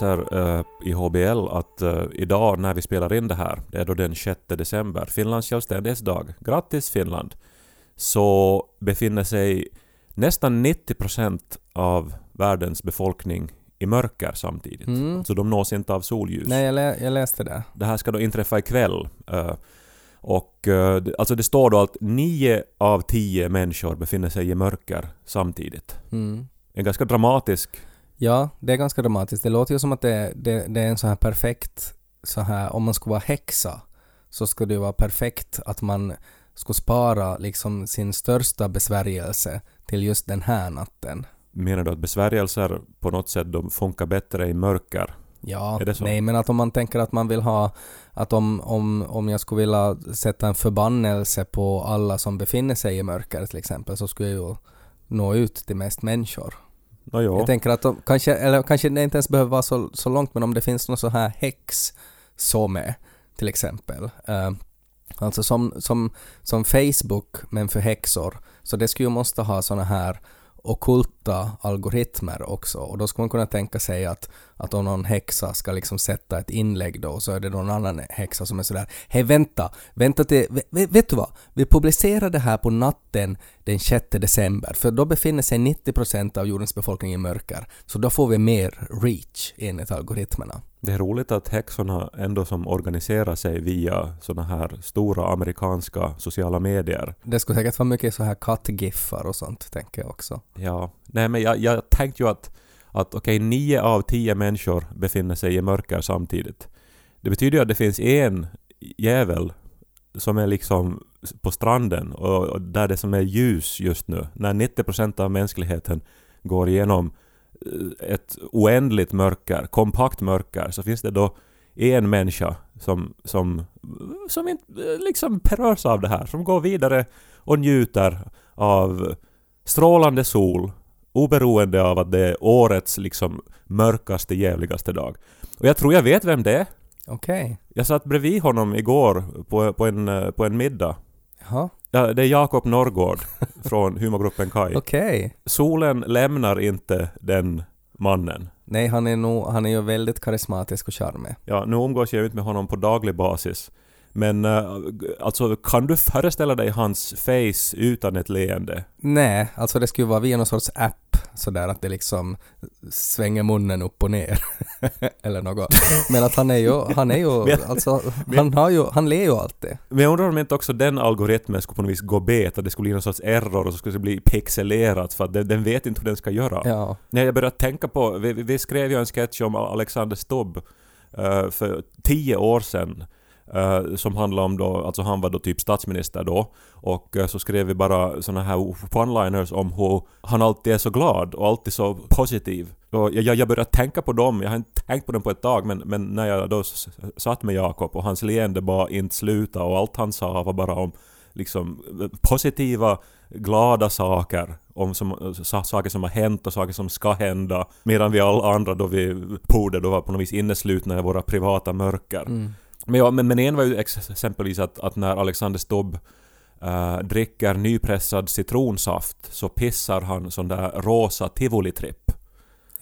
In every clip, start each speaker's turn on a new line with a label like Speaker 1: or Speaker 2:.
Speaker 1: Läser uh, i HBL att uh, idag när vi spelar in det här, det är då den 6 december, Finlands självständighetsdag. Grattis Finland! Så befinner sig nästan 90 procent av världens befolkning i mörker samtidigt.
Speaker 2: Mm.
Speaker 1: Så de nås inte av solljus.
Speaker 2: Nej, jag, lä jag läste det.
Speaker 1: Det här ska då inträffa ikväll. Uh, och uh, alltså det står då att nio av tio människor befinner sig i mörker samtidigt.
Speaker 2: Mm.
Speaker 1: En ganska dramatisk...
Speaker 2: Ja, det är ganska dramatiskt. Det låter ju som att det, det, det är en så här perfekt, så här, om man skulle vara häxa, så skulle det ju vara perfekt att man skulle spara liksom sin största besvärjelse till just den här natten.
Speaker 1: Menar du att besvärjelser på något sätt de funkar bättre i mörker?
Speaker 2: Ja, nej men att om man tänker att man vill ha, att om, om, om jag skulle vilja sätta en förbannelse på alla som befinner sig i mörker till exempel så skulle jag ju nå ut till mest människor.
Speaker 1: No, jo.
Speaker 2: Jag tänker att de, kanske, eller kanske det inte ens behöver vara så, så långt men om det finns någon så här häx some till exempel. Uh, alltså som, som, som Facebook men för häxor. Så det skulle ju måste ha såna här okulta algoritmer också och då skulle man kunna tänka sig att, att om någon häxa ska liksom sätta ett inlägg då så är det någon annan häxa som är sådär Hej vänta, vänta till, vet, vet du vad? Vi publicerar det här på natten den 6 december för då befinner sig 90% av jordens befolkning i mörker så då får vi mer reach enligt algoritmerna.
Speaker 1: Det är roligt att häxorna ändå som organiserar sig via såna här stora amerikanska sociala medier.
Speaker 2: Det skulle säkert vara mycket så här kattgiffar och sånt tänker jag också.
Speaker 1: Ja. Nej men jag, jag tänkte ju att, att okej, nio av tio människor befinner sig i mörker samtidigt. Det betyder ju att det finns en jävel som är liksom på stranden och, och där det som är ljus just nu. När 90% av mänskligheten går igenom ett oändligt mörker, kompakt mörker, så finns det då en människa som, som, som inte liksom berörs av det här, som går vidare och njuter av strålande sol oberoende av att det är årets liksom mörkaste, jävligaste dag. Och jag tror jag vet vem det är.
Speaker 2: Okej.
Speaker 1: Jag satt bredvid honom igår på, på, en, på en middag.
Speaker 2: Jaha.
Speaker 1: Ja, det är Jakob Norrgård från humorgruppen Kai.
Speaker 2: Okej.
Speaker 1: Solen lämnar inte den mannen.
Speaker 2: Nej, han är, nog, han är ju väldigt karismatisk och charmig.
Speaker 1: Ja, nu umgås jag ju inte med honom på daglig basis. Men uh, alltså, kan du föreställa dig hans face utan ett leende?
Speaker 2: Nej, alltså det skulle vara via någon sorts app sådär att det liksom svänger munnen upp och ner. Eller något. Men att han är ju, han är ju,
Speaker 1: Men-
Speaker 2: alltså, han har ju, han ler ju alltid.
Speaker 1: Men jag undrar om inte också den algoritmen skulle på något vis gå bet, att det skulle bli någon sorts error och så skulle det bli pixelerat för att den, den vet inte hur den ska göra.
Speaker 2: Ja.
Speaker 1: Nej, jag började tänka på, vi, vi skrev ju en sketch om Alexander Stubb eh, för tio år sedan. Uh, som handlade om då, alltså han var då typ statsminister då. Och uh, så skrev vi bara såna här one-liners om hur han alltid är så glad och alltid så positiv. Och jag, jag jag började tänka på dem, jag har inte tänkt på dem på ett tag men, men när jag då satt med Jakob och hans leende bara inte slutade och allt han sa var bara om liksom positiva, glada saker. Om som, saker som har hänt och saker som ska hända. Medan vi alla andra då vi borde då var på något vis inneslutna i våra privata mörker.
Speaker 2: Mm.
Speaker 1: Men, ja, men, men en var ju ex- exempelvis att, att när Alexander Stubb eh, dricker nypressad citronsaft så pissar han sån där rosa tivolitripp.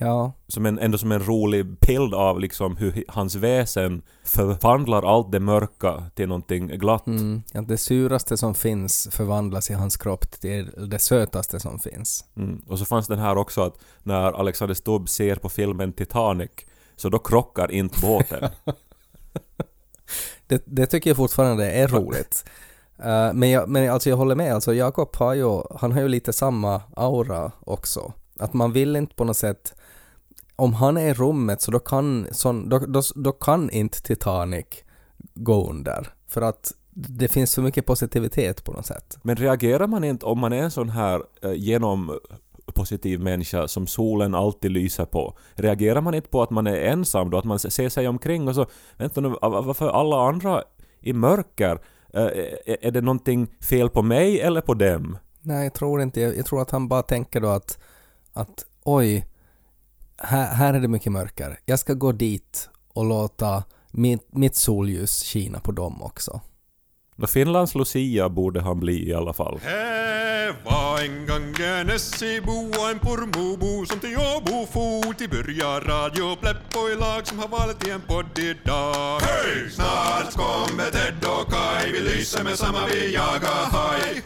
Speaker 2: Ja.
Speaker 1: Som en, ändå som en rolig bild av liksom hur hans väsen förvandlar allt det mörka till någonting glatt.
Speaker 2: Mm. ja. Det suraste som finns förvandlas i hans kropp till det sötaste som finns.
Speaker 1: Mm. Och så fanns den här också att när Alexander Stubb ser på filmen Titanic så då krockar inte båten.
Speaker 2: Det, det tycker jag fortfarande är roligt. Eh, men, jag, men alltså jag håller med, alltså Jakob har ju, han har ju lite samma aura också. Att man vill inte på något sätt, om han är i rummet så då kan, sån, då, då, då kan inte Titanic gå under. För att det finns för mycket positivitet på något sätt.
Speaker 1: Men reagerar man inte om man är en sån här eh, genom positiv människa som solen alltid lyser på? Reagerar man inte på att man är ensam då? Att man ser sig omkring och så vänta nu, varför alla andra i mörker? Eh, eh, är- det någonting fel på mig eller på dem?
Speaker 2: Nej, jag tror inte. Jag tror att han bara tänker då att, att oj, här, här är det mycket mörker. Jag ska gå dit och låta mitt, mitt solljus skina på dem också.
Speaker 1: Nå, Finlands Lucia borde han bli i alla fall.
Speaker 3: Var en gång en Essebo och en Pormobo som till Åbo for till börja Radio Pleppo i lag som har valt i en podd idag. Hej! Snart kommer Ted och Kai, vi lyser med samma vi jagar haj.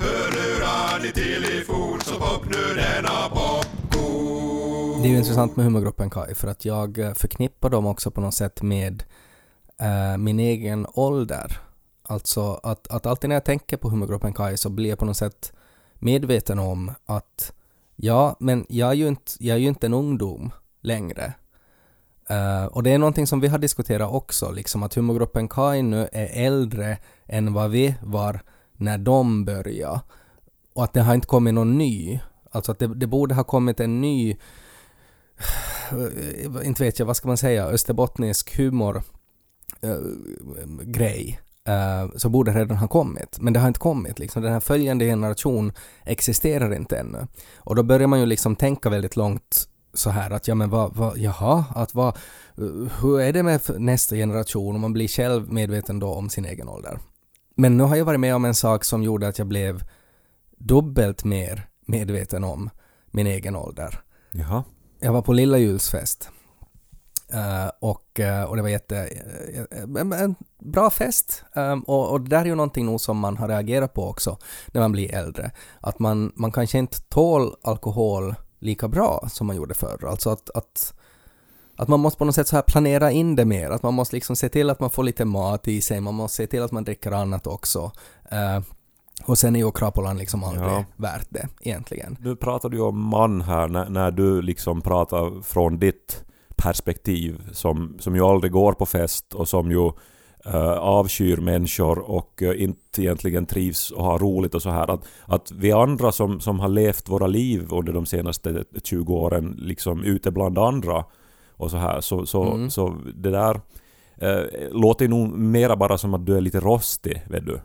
Speaker 3: Ni till i fot så pop nu denna popcorn.
Speaker 2: Det är ju intressant med humorgruppen Kai för att jag förknippar dem också på något sätt med eh, min egen ålder. Alltså att, att alltid när jag tänker på humorgruppen Kai så blir jag på något sätt medveten om att ja, men jag är ju inte, jag är ju inte en ungdom längre. Uh, och det är någonting som vi har diskuterat också, liksom att humorgruppen Kai nu är äldre än vad vi var när de började. Och att det har inte kommit någon ny. Alltså att det, det borde ha kommit en ny eh, inte vet jag, vad ska man säga, österbottnisk humor uh, grej eh, så borde redan ha kommit. Men det har inte kommit. Liksom. Den här följande generation existerar inte ännu. Och då börjar man ju liksom tänka väldigt långt så här att ja men vad, vad jaha, att vad, eh, hur är det med nästa generation och man blir själv medveten då om sin egen ålder. Men nu har jag varit med om en sak som gjorde att jag blev dubbelt mer medveten om min egen ålder.
Speaker 1: Jaha.
Speaker 2: Jag var på Lilla julsfest. Eh, och, eh, och det var jätte... eh, en- bra fest. Um, och, och det där är ju någonting nog som man har reagerat på också när man blir äldre. Att man, man kanske inte tål alkohol lika bra som man gjorde förr. Alltså att, att, att man måste på något sätt så här planera in det mer. Att man måste liksom se till att man får lite mat i sig. Man måste se till att man dricker annat också. Eh, och sen är ju krapolan liksom aldrig
Speaker 1: Ja.
Speaker 2: värt det egentligen.
Speaker 1: Nu pratar du om man här när, när du liksom pratar från ditt perspektiv som, som ju aldrig går på fest och som ju uh, avskyr människor och eh, inte egentligen trivs och har roligt och så här. Att, att vi andra som, som har levt våra liv under de senaste 20 åren liksom ute bland andra och så här så, så,
Speaker 2: Mm.
Speaker 1: så det där eh, låter nog mera bara som att du är lite rostig, vet du.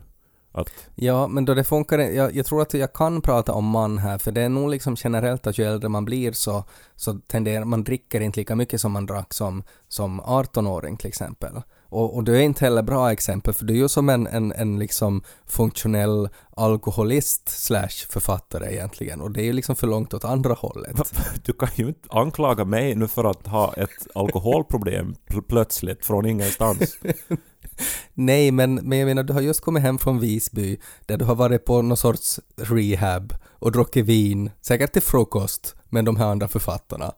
Speaker 1: Att,
Speaker 2: Ja, men då det funkar jag, jag tror att jag kan prata om man här, för det är nog liksom generellt att ju äldre man blir så, så tenderar man dricker inte lika mycket som man drack som, som 18-åring till exempel. Och, och du är inte heller bra exempel, för du är ju som en, en, en liksom funktionell alkoholist slash författare egentligen, och det är ju liksom för långt åt andra hållet.
Speaker 1: Du kan ju inte anklaga mig nu för att ha ett alkoholproblem pl- plötsligt från ingenstans.
Speaker 2: Nej, men, men jag menar, du har just kommit hem från Visby, där du har varit på någon sorts rehab och druckit vin, säkert till frukost, med de här andra författarna.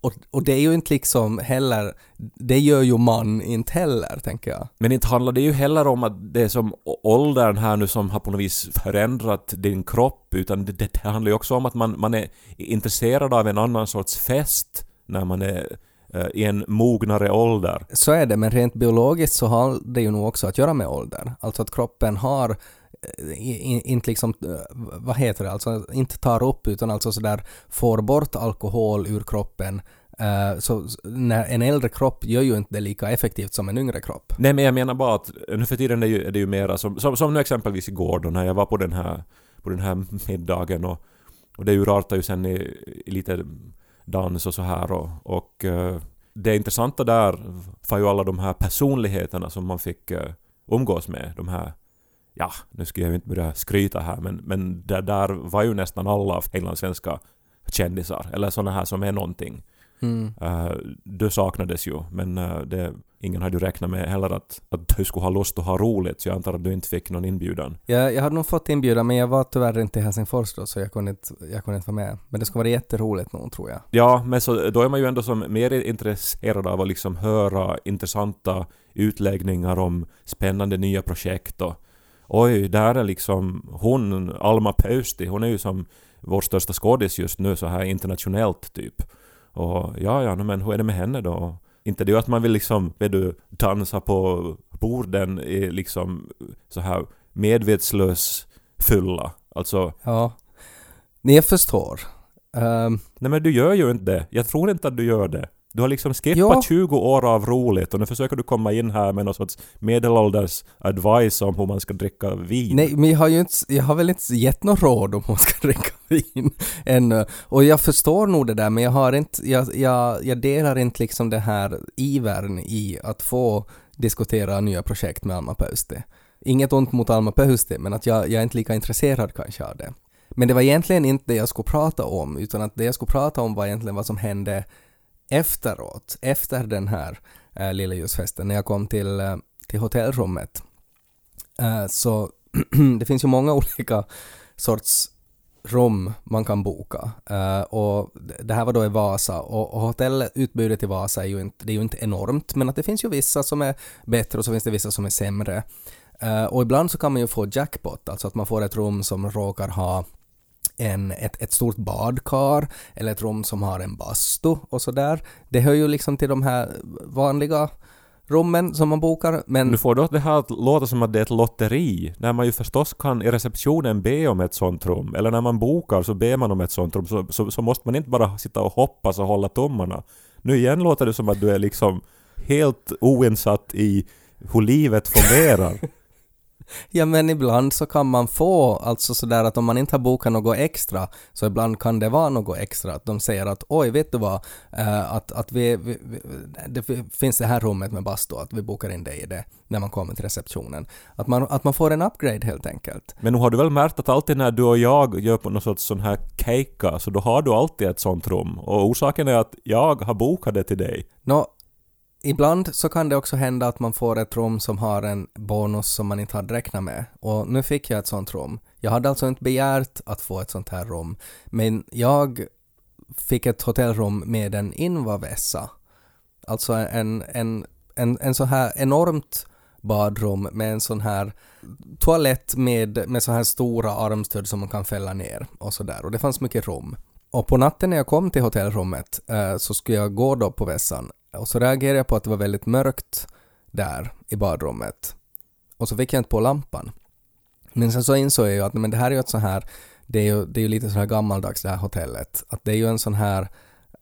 Speaker 2: Och, och det är ju inte liksom heller, det gör ju man inte heller, tänker jag.
Speaker 1: Men inte handlar det ju heller om att det är som åldern här nu som har på något vis förändrat din kropp, utan det, det handlar ju också om att man, man är intresserad av en annan sorts fest när man är i en mognare ålder.
Speaker 2: Så är det, men rent biologiskt så har det ju nog också att göra med ålder. Alltså att kroppen har eh, inte liksom, eh, vad heter det, alltså inte tar upp utan alltså sådär får bort alkohol ur kroppen. Eh, Så när en äldre kropp gör ju inte det lika effektivt som en yngre kropp.
Speaker 1: Nej men jag menar bara att nu för tiden är, ju, är det ju mera som, som, som nu exempelvis igår då när jag var på den här, på den här middagen och, och det urartade ju sen i, i lite dans och så här och, och det intressanta där var ju alla de här personligheterna som man fick eh, umgås med. De här, ja, nu ska jag ju inte börja skryta här men, men där var ju nästan alla finlandssvenska kändisar eller sådana här som är någonting.
Speaker 2: Mm.
Speaker 1: Uh, du saknades ju, men eh, det, ingen hade ju räknat med heller att, att du skulle ha lust att ha roligt, så jag antar att du inte fick någon inbjudan.
Speaker 2: Jag, jag hade nog fått inbjudan men jag var tyvärr inte i Helsingfors då så jag kunde inte, jag kunde inte vara med. Men det skulle vara jätteroligt nog tror jag.
Speaker 1: Ja, men så, då är man ju ändå som mer intresserad av att liksom höra intressanta utläggningar om spännande nya projekt och oj, där är liksom hon, Alma Pöysti, hon är ju som vår största skådis just nu så här internationellt typ. Och ja, ja, men hur är det med henne då? Inte det ju att man vill liksom, vet du, dansa på borden i liksom så här medvetslös fylla. Alltså,
Speaker 2: Ja. Nej, jag förstår. Ehm,
Speaker 1: nej men du gör ju inte det. Jag tror inte att du gör det. Du har liksom skippat
Speaker 2: Ja.
Speaker 1: 20 år av roligt och nu försöker du komma in här med någon sorts medelålders advice om hur man ska dricka vin.
Speaker 2: nej, men jag har ju inte, jag har väl inte gett något råd om hon ska dricka vin ännu. Och jag förstår nog det där men jag har inte, jag, jag, jag delar inte liksom det här ivern i att få diskutera nya projekt med Alma Pöysti. Inget ont mot Alma Pöysti, men att jag, jag är inte lika intresserad kanske av det. Men det var egentligen inte det jag skulle prata om, utan att det jag skulle prata om var egentligen vad som hände efteråt, efter den här äh, lilla ljusfesten, när jag kom till, äh, till hotellrummet. Äh, så det finns ju många olika sorts rum man kan boka. Uh, och det här var då i Vasa och, och hotellutbudet i Vasa är ju inte, det är ju inte enormt men att det finns ju vissa som är bättre och så finns det vissa som är sämre. Uh, och ibland så kan man ju få jackpot, alltså att man får ett rum som råkar ha en, ett, ett stort badkar eller ett rum som har en bastu och sådär. Det hör ju liksom till de här vanliga rummen som man bokar, men...
Speaker 1: Du får då det här att låta som att det är ett lotteri, när man ju förstås kan i receptionen be om ett sånt rum, eller när man bokar så ber man om ett sånt rum, så, så, så måste man inte bara sitta och hoppas och hålla tummarna. Nu igen låter det som att du är liksom helt oinsatt i hur livet fungerar.
Speaker 2: Ja men ibland så kan man få, alltså sådär att om man inte har bokat något extra, så ibland kan det vara något extra. Att de säger att oj, vet du vad, uh, att, att vi, vi, det finns det här rummet med bastu, att vi bokar in dig i det när man kommer till receptionen. Att man, att man får en upgrade helt enkelt.
Speaker 1: Men nu har du väl märkt att alltid när du och jag gör på något sorts sån här keika, så då har du alltid ett sånt rum. Och orsaken är att jag har bokat det till dig.
Speaker 2: Nå, Ibland så kan det också hända att man får ett rum som har en bonus som man inte hade räknat med. Och nu fick jag ett sånt rum. Jag hade alltså inte begärt att få ett sånt här rum, men jag fick ett hotellrum med en invavässa. Alltså en, en, en, en så här enormt badrum med en sån här toalett med, med så här stora armstöd som man kan fälla ner och så där. Och det fanns mycket rum. Och på natten när jag kom till hotellrummet eh, så skulle jag gå då på vässan och så reagerade jag på att det var väldigt mörkt där i badrummet. Och så fick jag inte på lampan. Men sen så insåg jag ju att men det här är ju ett så här, det är ju, det är ju lite så här gammaldags det här hotellet. Att det är ju en sån här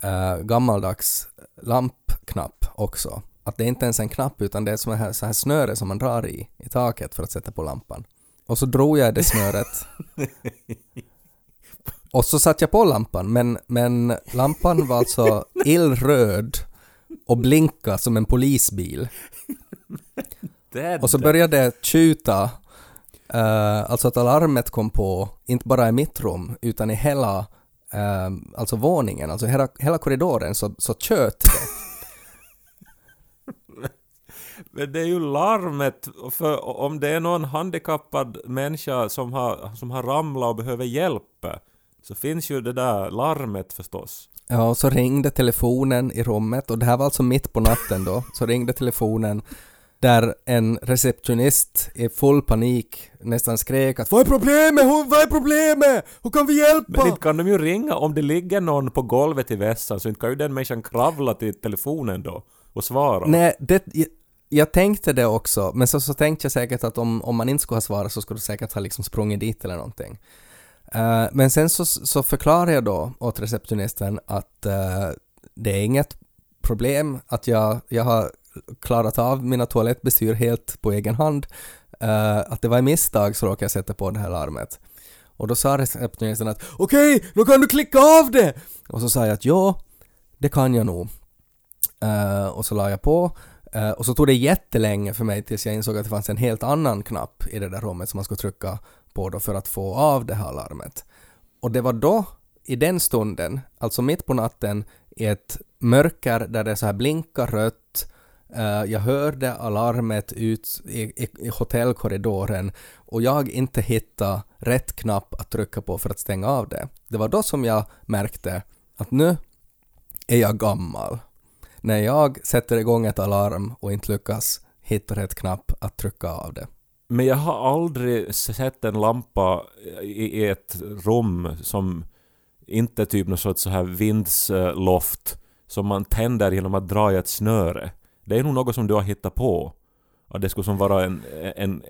Speaker 2: uh, gammaldags lampknapp också. Att det är inte ens en knapp utan det är som här, så här snöre som man drar i, i taket för att sätta på lampan. Och så drog jag det snöret. Och så satte jag på lampan, men, men lampan var alltså illröd och blinka som en polisbil. och så började det tjuta, uh, alltså att alarmet kom på, inte bara i mitt rum, utan i hela uh, alltså våningen, alltså hela, hela korridoren så, så tjöt det.
Speaker 1: Men det är ju larmet, för om det är någon handikappad människa som har, som har ramlat och behöver hjälp, så finns ju det där larmet förstås.
Speaker 2: Ja, och så ringde telefonen i rummet och det här var alltså mitt på natten då, så ringde telefonen där en receptionist i full panik nästan skrek att Vad är problemet? Vad är problemet? Hur kan vi hjälpa?
Speaker 1: Men inte kan de ju ringa om det ligger någon på golvet i vässan så inte kan ju den människan kravla till telefonen då och svara.
Speaker 2: Nej, det, jag, jag tänkte det också, men så, så tänkte jag säkert att om, om man inte skulle ha svarat så skulle du säkert ha liksom sprungit dit eller någonting. Uh, men sen så, så förklarar jag då åt receptionisten att uh, det är inget problem att jag, jag har klarat av mina toalettbestyr helt på egen hand. Uh, att det var i misstag så råkade jag sätta på det här larmet. Och då sa receptionisten att okej, okay, då kan du klicka av det! Och så sa jag att ja, det kan jag nog. och så la jag på och så tog det jättelänge för mig tills jag insåg att det fanns en helt annan knapp i det där rummet som man skulle trycka på då för att få av det här larmet. Och det var då, i den stunden, alltså mitt på natten, i ett mörker där det så här blinkar rött, eh, jag hörde alarmet ut i, i, i hotellkorridoren och jag inte hittade rätt knapp att trycka på för att stänga av det. Det var då som jag märkte att nu är jag gammal. När jag sätter igång ett alarm och inte lyckas hitta rätt knapp att trycka av det.
Speaker 1: Men jag har aldrig sett en lampa i ett rum som inte är typ något sorts så här vindsloft som man tänder genom att dra i ett snöre. Det är nog något som du har hittat på. Att det skulle som vara en, en,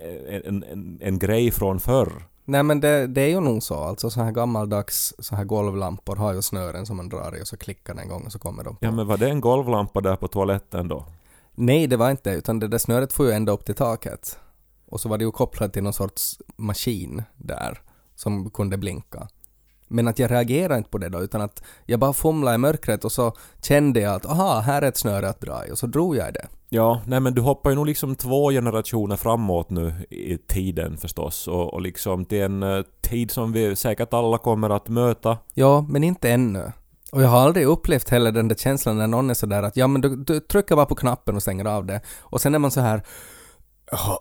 Speaker 1: en, en, en grej från förr.
Speaker 2: Nej men det, det är ju nog så, alltså så här gammaldags så här golvlampor har ju snören som man drar i och så klickar den en gång och så kommer de på.
Speaker 1: Ja men var det en golvlampa där på toaletten då?
Speaker 2: Nej det var inte utan det där snöret får ju ända upp till taket. Och så var det ju kopplat till någon sorts maskin där som kunde blinka. Men att jag reagerade inte på det då, utan att jag bara fumlade i mörkret och så kände jag att aha, här är ett snöre att dra i och så drog jag i det.
Speaker 1: Ja, nej men du hoppar ju nog liksom två generationer framåt nu i tiden förstås och, och liksom till en eh, tid som vi säkert alla kommer att möta.
Speaker 2: Ja, men inte ännu. Och jag har aldrig upplevt heller den där känslan när någon är sådär att ja men du, du trycker bara på knappen och stänger av det. Och sen är man så här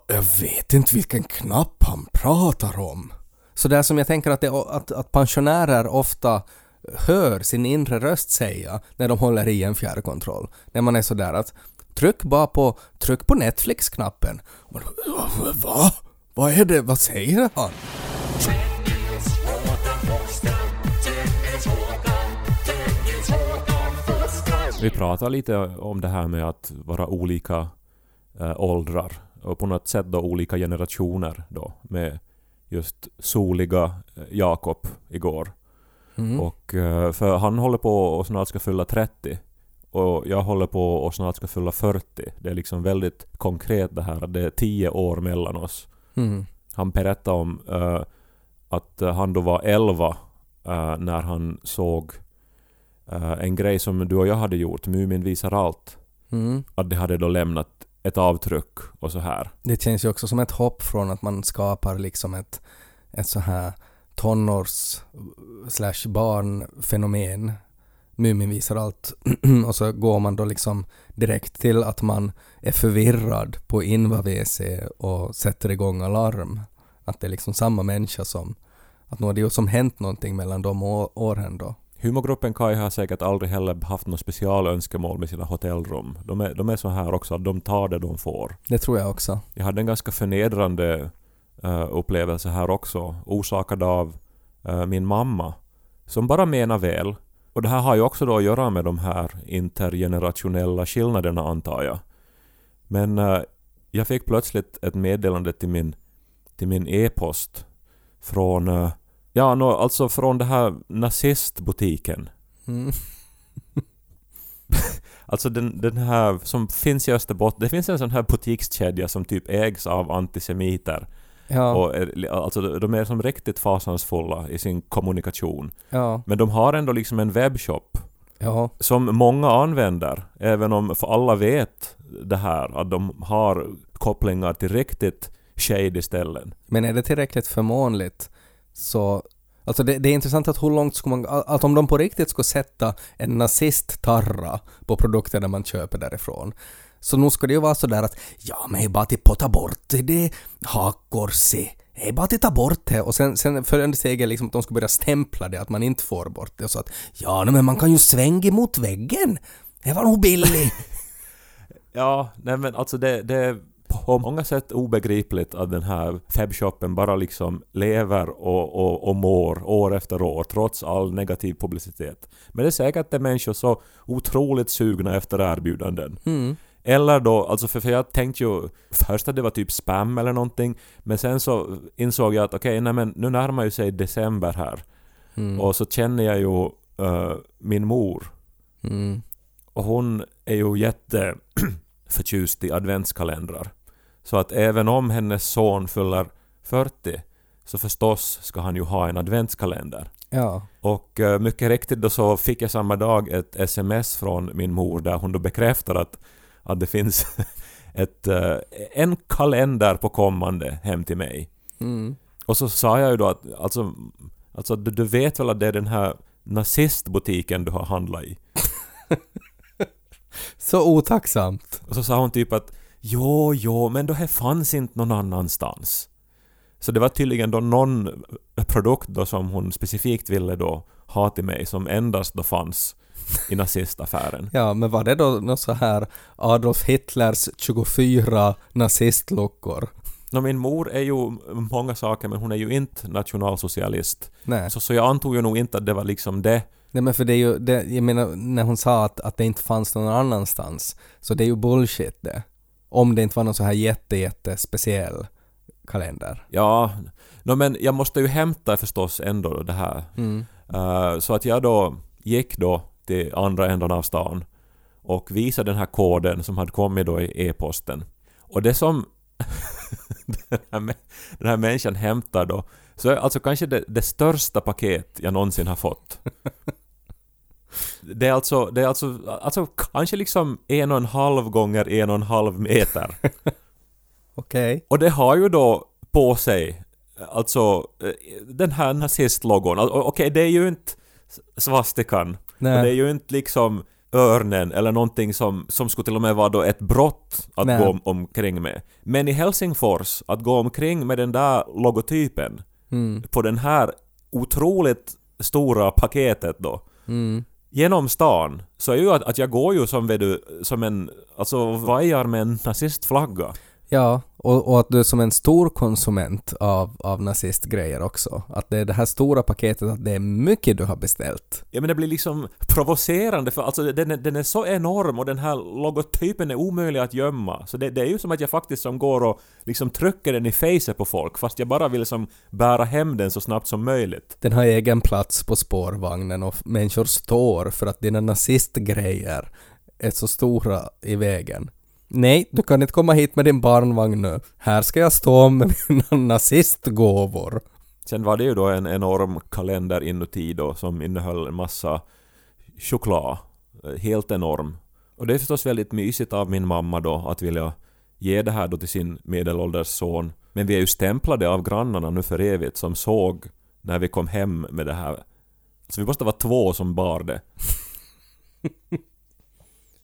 Speaker 2: jag vet inte vilken knapp han pratar om. Så där som jag tänker att, det, att, att pensionärer ofta hör sin inre röst säga när de håller i en fjärrkontroll. När man är sådär att tryck bara på, tryck på Netflix-knappen. Va? Vad är det? Vad säger han?
Speaker 1: Vi pratar lite om det här med att vara olika äh, åldrar och på något sätt då olika generationer då med just soliga eh, Jakob igår.
Speaker 2: Mm.
Speaker 1: Och eh, för han håller på och snart ska fylla 30 och jag håller på och snart ska fylla 40. Det är liksom väldigt konkret det här. Det är 10 år mellan oss.
Speaker 2: Mm.
Speaker 1: Han berättade om uh, att han då var 11 uh, när han såg uh, en grej som du och jag hade gjort, Mumin visar allt.
Speaker 2: Mm.
Speaker 1: Att det hade då lämnat ett avtryck och så här.
Speaker 2: Det känns ju också som ett hopp från att man skapar liksom ett, ett så här tonårs slash barnfenomen. Mumin visar allt och så går man då liksom direkt till att man är förvirrad på Inva-WC och sätter igång alarm. Att det är liksom samma människa som... Att nu har det ju som hänt någonting mellan de åren då.
Speaker 1: Humorgruppen Kai har säkert aldrig heller haft något specialönskemål med sina hotellrum. De är, de är så här också att de tar det de får.
Speaker 2: Det tror jag också.
Speaker 1: Jag hade en ganska förnedrande eh, upplevelse här också, orsakad av eh, min mamma, som bara menar väl. Och det här har ju också då att göra med de här intergenerationella skillnaderna antar jag. Men eh, jag fick plötsligt ett meddelande till min, till min e-post från, ja no, alltså från den här nazistbutiken.
Speaker 2: Mm.
Speaker 1: Alltså den, den här som finns i Österbotten, det finns en sån här butikskedja som typ ägs av antisemiter.
Speaker 2: Ja,
Speaker 1: Och är, alltså de är som riktigt fasansfulla i sin kommunikation.
Speaker 2: ja,
Speaker 1: Men de har ändå liksom en webbshop
Speaker 2: ja.
Speaker 1: som många använder, även om för alla vet det här, att de har kopplingar till riktigt shady ställen.
Speaker 2: Men är det tillräckligt förmånligt så... Alltså det, det är intressant att hur långt ska man... Att om de på riktigt skulle sätta en nazist-tarra på produkterna man köper därifrån så nu ska det ju vara sådär att ja men är bara till potta ta bort det hakkorset. Det är bara till ta bort det och sen, sen följande steg är liksom att de ska börja stämpla det att man inte får bort det och så att ja men man kan ju svänga mot väggen. Det var nog billigt.
Speaker 1: Ja, nej men alltså det, det på många sätt obegripligt att den här webbshoppen bara liksom lever och, och, och mår år efter år trots all negativ publicitet. Men det är säkert att det är människor så otroligt sugna efter erbjudanden.
Speaker 2: Mm.
Speaker 1: Eller då, alltså för, för jag tänkte ju först att det var typ spam eller någonting, men sen så insåg jag att okej, nej men nu närmar ju sig december här.
Speaker 2: Mm.
Speaker 1: Och så känner jag ju eh, min mor.
Speaker 2: Mm.
Speaker 1: Och hon är ju jätte förtjust i adventskalendrar. Så att även om hennes son fyller 40 så förstås ska han ju ha en adventskalender.
Speaker 2: Ja.
Speaker 1: Och eh, mycket riktigt då så fick jag samma dag ett sms från min mor där hon då bekräftar att, att det finns ett, eh, en kalender på kommande hem till mig.
Speaker 2: Mm.
Speaker 1: Och så sa jag ju då att alltså, alltså du, du vet väl att det är den här nazistbutiken du har handlat i?
Speaker 2: Så otacksamt.
Speaker 1: Och så sa hon typ att jo, jo, men då här fanns inte någon annanstans. Så det var tydligen då någon produkt då som hon specifikt ville då ha till mig som endast då fanns i nazistaffären.
Speaker 2: Ja, men var det då något så här Adolf Hitlers 24 nazistluckor?
Speaker 1: Nå, min mor är ju många saker men hon är ju inte nationalsocialist.
Speaker 2: Nej.
Speaker 1: Så, så jag antog ju nog inte att det var liksom det.
Speaker 2: Nej men för det är ju, det, jag menar när hon sa att, att det inte fanns någon annanstans, så det är ju bullshit det. Om det inte var någon så här jätte, jätte speciell kalender.
Speaker 1: Ja, nå, men jag måste ju hämta förstås ändå då det här.
Speaker 2: Mm.
Speaker 1: Eh, så att jag då gick då till andra änden av stan och visade den här koden som hade kommit då i e-posten. Och det som den, här, den här människan hämtar då Så alltså kanske det, det största paket jag någonsin har fått. Det är alltså, det är alltså, alltså kanske liksom en och en halv gånger en och en halv meter.
Speaker 2: Okej.
Speaker 1: Och det har ju då på sig alltså den här nazistlogon. Alltså, Okej, det är ju inte svastikan. Och det är
Speaker 2: Nej.
Speaker 1: ju inte liksom örnen eller någonting som, som skulle till och med vara då ett brott att
Speaker 2: Nej.
Speaker 1: gå om, omkring med. Men i Helsingfors, att gå omkring med den där logotypen
Speaker 2: Mm.
Speaker 1: på den här otroligt stora paketet då
Speaker 2: Mm
Speaker 1: genom stan så är ju att, att jag går ju som vet du, som en, alltså vajar med en nazistflagga.
Speaker 2: Ja, och, och att du är som en stor konsument av, av nazistgrejer också. Att det är det här stora paketet, att det är mycket du har beställt.
Speaker 1: Ja men det blir liksom provocerande för alltså den är, den är så enorm och den här logotypen är omöjlig att gömma. Så det, det är ju som att jag faktiskt som går och liksom trycker den i facet på folk fast jag bara vill som bära hem den så snabbt som möjligt.
Speaker 2: Den har egen plats på spårvagnen och människor står för att dina nazistgrejer är så stora i vägen. Nej, du kan inte komma hit med din barnvagn nu. Här ska jag stå med mina nazistgåvor.
Speaker 1: Sen var det ju då en enorm kalender inuti då som innehöll en massa choklad. Eh, Helt enorm. Och det är förstås väldigt mysigt av min mamma då att vilja ge det här då till sin medelålders son. Men vi är ju stämplade av grannarna nu för evigt som såg när vi kom hem med det här. Så vi måste vara två som bar det.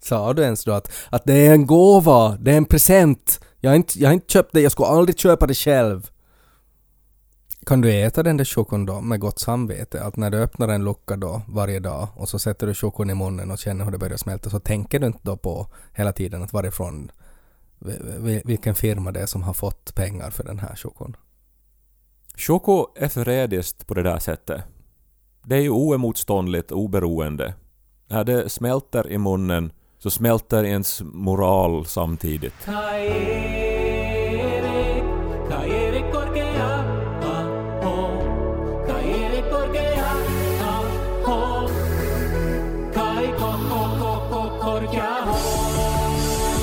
Speaker 2: Sa du ens då att, att det är en gåva, det är en present. Jag har, inte, jag har inte köpt det, jag skulle aldrig köpa det själv. Kan du äta den där chokon då med gott samvete? Att när du öppnar en lucka då varje dag och så sätter du chokon i munnen och känner hur det börjar smälta så tänker du inte då på hela tiden att varifrån vilken firma det är som har fått pengar för den här chokon.
Speaker 1: Choko är förrädiskt på det där sättet. Det är ju oemotståndligt oberoende. När det smälter i munnen så smälter ens moral samtidigt.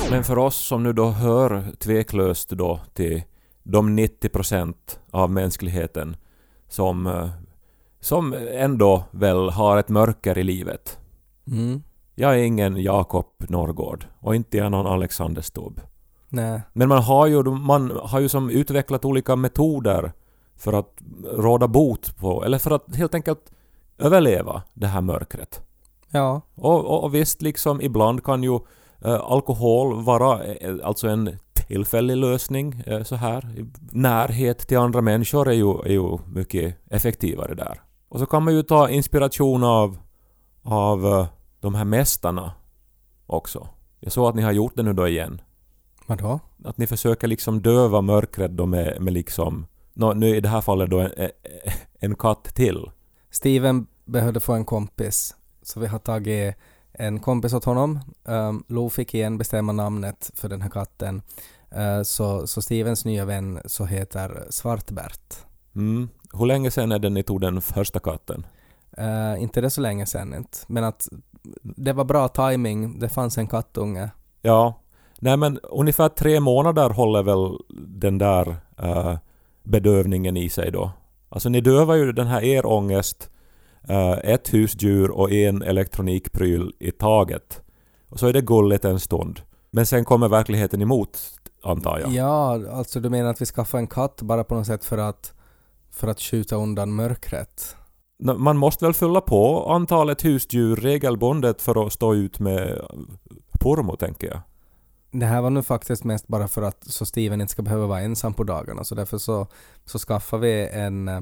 Speaker 1: Men för oss som nu då hör tveklöst då till de 90% av mänskligheten som, eh, som ändå väl har ett mörker i livet.
Speaker 2: Mm.
Speaker 1: Jag är ingen Jakob Norrgård och inte jag någon Alexander Stubb.
Speaker 2: Nej.
Speaker 1: Men man har ju, man har ju som utvecklat olika metoder för att råda bot på, eller för att helt enkelt överleva det här mörkret.
Speaker 2: Ja.
Speaker 1: Och, och, och visst, liksom ibland kan ju eh, alkohol vara eh, alltså en tillfällig lösning eh, så här. Närhet till andra människor är ju, är ju mycket effektivare där. Och så kan man ju ta inspiration av, av eh, de här mästarna också. Jag såg att ni har gjort det nu då igen.
Speaker 2: Vadå?
Speaker 1: Att ni försöker liksom döva mörkret då med, med liksom, nå, nu i det här fallet då en, en katt till.
Speaker 2: Steven behövde få en kompis, så vi har tagit en kompis åt honom. Um, Lo fick igen bestämma namnet för den här katten. Uh, så, så Stevens nya vän så heter Svartbert.
Speaker 1: Mm. Hur länge sedan är det ni tog den första katten?
Speaker 2: Uh, inte det så länge sedan inte, men att det var bra timing. det fanns en kattunge.
Speaker 1: Ja. Nej men ungefär tre månader håller väl den där eh, bedövningen i sig då. Alltså ni dövar ju den här er ångest, eh, ett husdjur och en elektronikpryl i taget. Och så är det gulligt en stund. Men sen kommer verkligheten emot, antar jag.
Speaker 2: Ja, alltså du menar att vi skaffar en katt bara på något sätt för att, för att skjuta undan mörkret?
Speaker 1: Man måste väl fylla på antalet husdjur regelbundet för att stå ut med pormo, tänker jag.
Speaker 2: Det här var nu faktiskt mest bara för att så Steven inte ska behöva vara ensam på dagarna så därför så, så skaffar vi en, eh,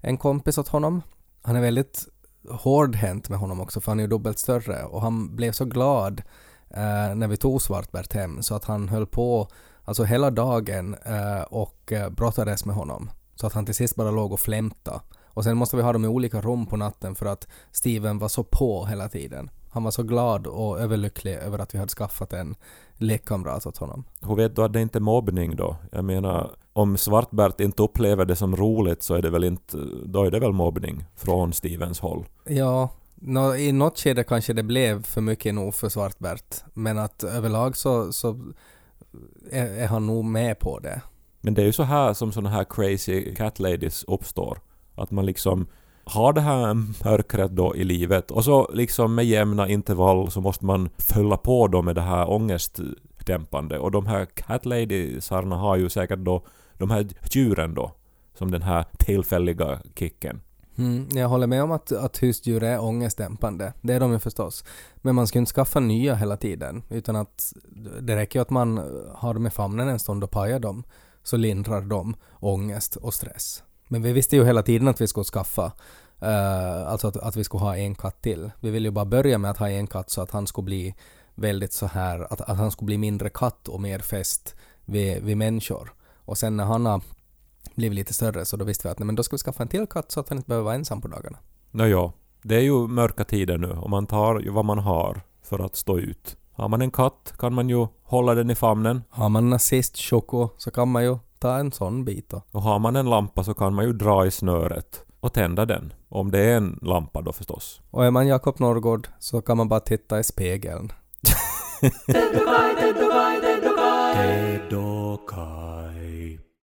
Speaker 2: en kompis åt honom. Han är väldigt hårdhänt med honom också för han är ju dubbelt större och han blev så glad eh, när vi tog Svartbert hem så att han höll på alltså hela dagen eh, och eh, brottades med honom. Så att han till sist bara låg och flämtade och sen måste vi ha dem i olika rum på natten för att Steven var så på hela tiden. Han var så glad och överlycklig över att vi hade skaffat en lekkamrat åt honom.
Speaker 1: Hur vet du att det inte är mobbning då? Jag menar, om Svartbert inte upplever det som roligt så är det väl inte, då är det väl mobbning från Stevens håll.
Speaker 2: Ja, nå, i något skede kanske det blev för mycket nog för Svartbert, men att överlag så, så är, är han nog med på det.
Speaker 1: Men det är ju så här som såna här crazy cat ladies uppstår. Att man liksom har det här mörkret då i livet och så liksom med jämna intervall så måste man fylla på då med det här ångestdämpande och de här cat ladiesarna har ju säkert då de här djuren då som den här tillfälliga kicken.
Speaker 2: Mm, jag håller med om att, att husdjur är ångestdämpande. Det är de ju förstås. Men man ska ju inte skaffa nya hela tiden. Utan att det räcker ju att man har dem i famnen en stund och pajar dem. Så lindrar de ångest och stress. Men vi visste ju hela tiden att vi skulle skaffa uh, alltså att, att vi skulle ha en katt till. Vi ville ju bara börja med att ha en katt så att han skulle bli väldigt så här, att, att han skulle bli mindre katt och mer fäst vid, vid människor. Och sen när han har blivit lite större så då visste vi att nej, men då ska vi skaffa en till katt så att han inte behöver vara ensam på dagarna.
Speaker 1: Nåja, det är ju mörka tider nu och man tar ju vad man har för att stå ut. Har man en katt kan man ju hålla den i famnen
Speaker 2: Har man nazist-choco så kan man ju ta en sån bit då.
Speaker 1: och har man en lampa så kan man ju dra i snöret och tända den. Om det är en lampa då förstås.
Speaker 2: Och är man Jakob Norrgård så kan man bara titta i spegeln.